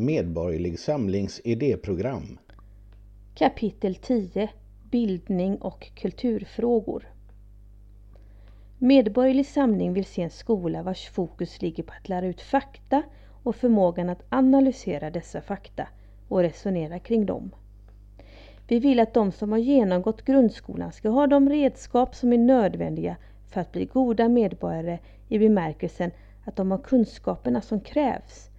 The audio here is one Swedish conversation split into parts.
Medborgerlig Samlings idéprogram. Kapitel 10 Bildning och kulturfrågor. Medborgerlig Samling vill se en skola vars fokus ligger på att lära ut fakta och förmågan att analysera dessa fakta och resonera kring dem. Vi vill att de som har genomgått grundskolan ska ha de redskap som är nödvändiga för att bli goda medborgare i bemärkelsen att de har kunskaperna som krävs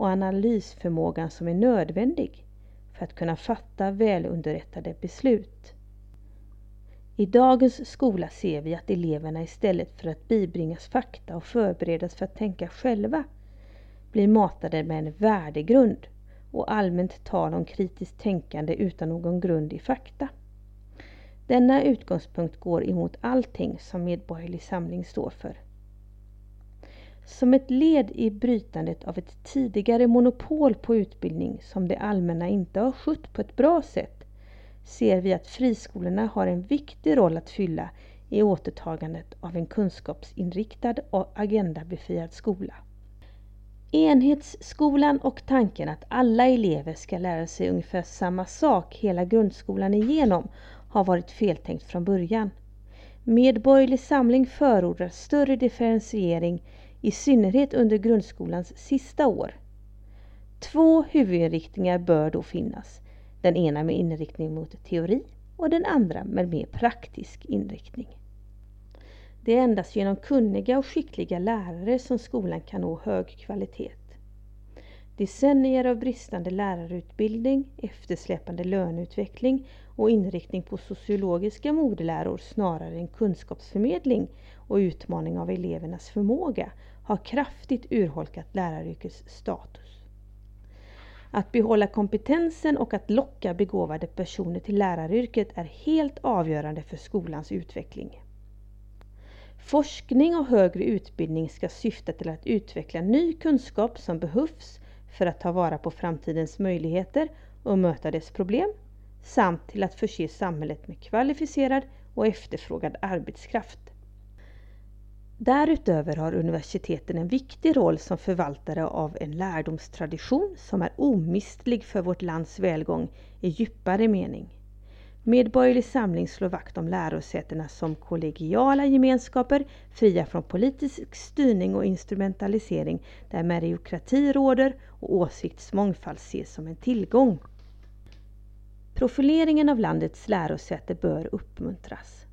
och analysförmågan som är nödvändig för att kunna fatta välunderrättade beslut. I dagens skola ser vi att eleverna istället för att bibringas fakta och förberedas för att tänka själva blir matade med en värdegrund och allmänt tal om kritiskt tänkande utan någon grund i fakta. Denna utgångspunkt går emot allting som Medborgerlig Samling står för. Som ett led i brytandet av ett tidigare monopol på utbildning som det allmänna inte har skött på ett bra sätt ser vi att friskolorna har en viktig roll att fylla i återtagandet av en kunskapsinriktad och agendabefriad skola. Enhetsskolan och tanken att alla elever ska lära sig ungefär samma sak hela grundskolan igenom har varit feltänkt från början. Medborgerlig Samling förordar större differentiering i synnerhet under grundskolans sista år. Två huvudinriktningar bör då finnas. Den ena med inriktning mot teori och den andra med mer praktisk inriktning. Det är endast genom kunniga och skickliga lärare som skolan kan nå hög kvalitet. Decennier av bristande lärarutbildning, eftersläpande löneutveckling och inriktning på sociologiska modeläror snarare än kunskapsförmedling och utmaning av elevernas förmåga har kraftigt urholkat läraryrkets status. Att behålla kompetensen och att locka begåvade personer till läraryrket är helt avgörande för skolans utveckling. Forskning och högre utbildning ska syfta till att utveckla ny kunskap som behövs för att ta vara på framtidens möjligheter och möta dess problem samt till att förse samhället med kvalificerad och efterfrågad arbetskraft. Därutöver har universiteten en viktig roll som förvaltare av en lärdomstradition som är omistlig för vårt lands välgång i djupare mening. Medborgerlig Samling slår vakt om lärosätena som kollegiala gemenskaper fria från politisk styrning och instrumentalisering där meritokrati råder och åsiktsmångfald ses som en tillgång. Profileringen av landets lärosäte bör uppmuntras.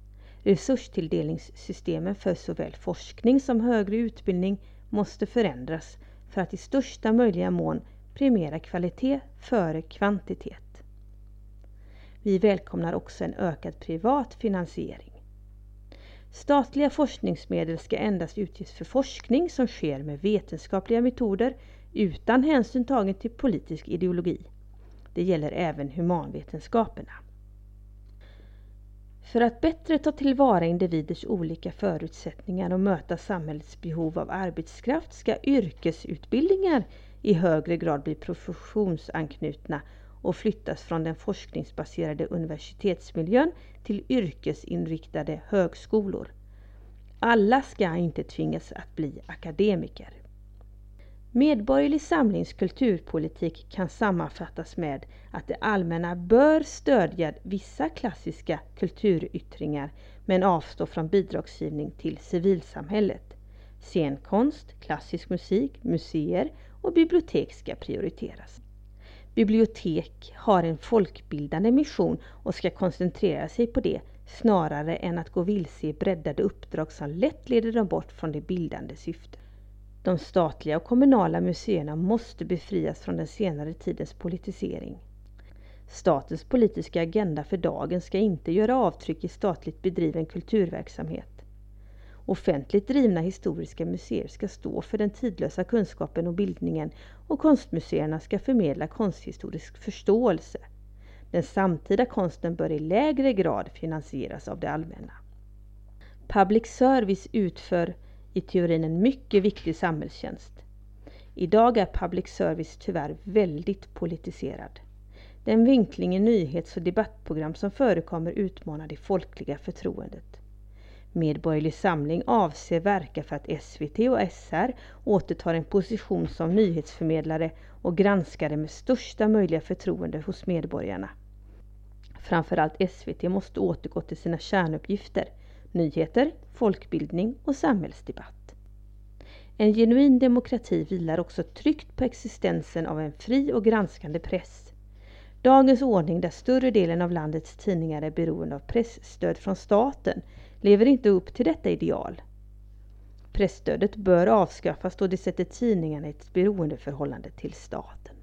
Resurstilldelningssystemen för såväl forskning som högre utbildning måste förändras för att i största möjliga mån premiera kvalitet före kvantitet. Vi välkomnar också en ökad privat finansiering. Statliga forskningsmedel ska endast utges för forskning som sker med vetenskapliga metoder utan hänsyn tagen till politisk ideologi. Det gäller även humanvetenskaperna. För att bättre ta tillvara individers olika förutsättningar och möta samhällets behov av arbetskraft ska yrkesutbildningar i högre grad bli professionsanknutna och flyttas från den forskningsbaserade universitetsmiljön till yrkesinriktade högskolor. Alla ska inte tvingas att bli akademiker. Medborgerlig samlings kulturpolitik kan sammanfattas med att det allmänna bör stödja vissa klassiska kulturyttringar men avstå från bidragsgivning till civilsamhället. Scenkonst, klassisk musik, museer och bibliotek ska prioriteras bibliotek har en folkbildande mission och ska koncentrera sig på det snarare än att gå vilse i breddade uppdrag som lätt leder dem bort från det bildande syftet. De statliga och kommunala museerna måste befrias från den senare tidens politisering. Statens politiska agenda för dagen ska inte göra avtryck i statligt bedriven kulturverksamhet. Offentligt drivna historiska museer ska stå för den tidlösa kunskapen och bildningen och konstmuseerna ska förmedla konsthistorisk förståelse. Den samtida konsten bör i lägre grad finansieras av det allmänna. Public service utför i teorin en mycket viktig samhällstjänst. Idag är public service tyvärr väldigt politiserad. Den vinkling i nyhets och debattprogram som förekommer utmanar det folkliga förtroendet. Medborgerlig Samling avser verka för att SVT och SR återtar en position som nyhetsförmedlare och granskare med största möjliga förtroende hos medborgarna. Framförallt SVT måste återgå till sina kärnuppgifter, nyheter, folkbildning och samhällsdebatt. En genuin demokrati vilar också tryggt på existensen av en fri och granskande press. Dagens ordning där större delen av landets tidningar är beroende av pressstöd från staten lever inte upp till detta ideal. Pressstödet bör avskaffas då det sätter tidningarna i ett beroendeförhållande till staten.